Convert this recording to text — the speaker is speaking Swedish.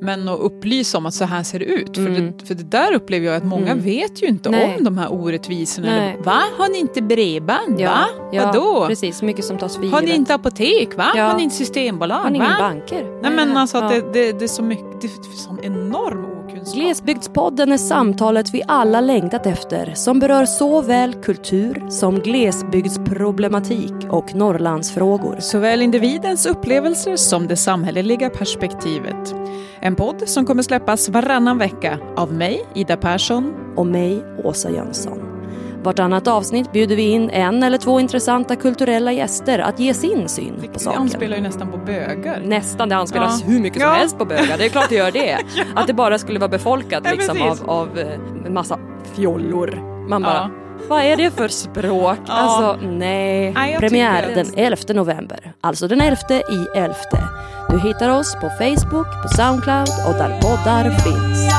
Men att upplysa om att så här ser det ut. För, Mm. det, för det där upplever jag att många Mm. vet ju inte Nej. om de här orättvisorna. Nej. Eller, Va? Har ni inte bredband? Ja, Va? ja, Vadå? Precis, mycket som tas för Har ni inte apotek? Va? Ja. Har ni inte systembolag? Har ni inga banker? Nej men alltså att Ja. det, det, det är så mycket, det är sån enorm okunskap. Glesbygdspodden är samtalet vi alla längtat efter som berör såväl kultur som glesbygdsproblematik och Norrlandsfrågor. Såväl individens upplevelser som det samhälleliga perspektivet. En podd som kommer släppas varannan vecka av mig, Ida Persson. Och mig, Åsa Jönsson. Vartannat avsnitt bjuder vi in en eller två intressanta kulturella gäster att ge sin syn på Det saken. anspelar ju nästan på bögar. Nästan, det anspelas Ja. hur mycket som Ja. helst på bögar. Det är klart det gör det. Att det bara skulle vara befolkat Ja, liksom, av, av eh, en massa fjollor. Man bara, Ja. vad är det för språk? Ja. Alltså nej. Nej, Premiär den det är- 11 november. Alltså den 11 i 11. Du hittar oss på Facebook, på Soundcloud och där poddar finns.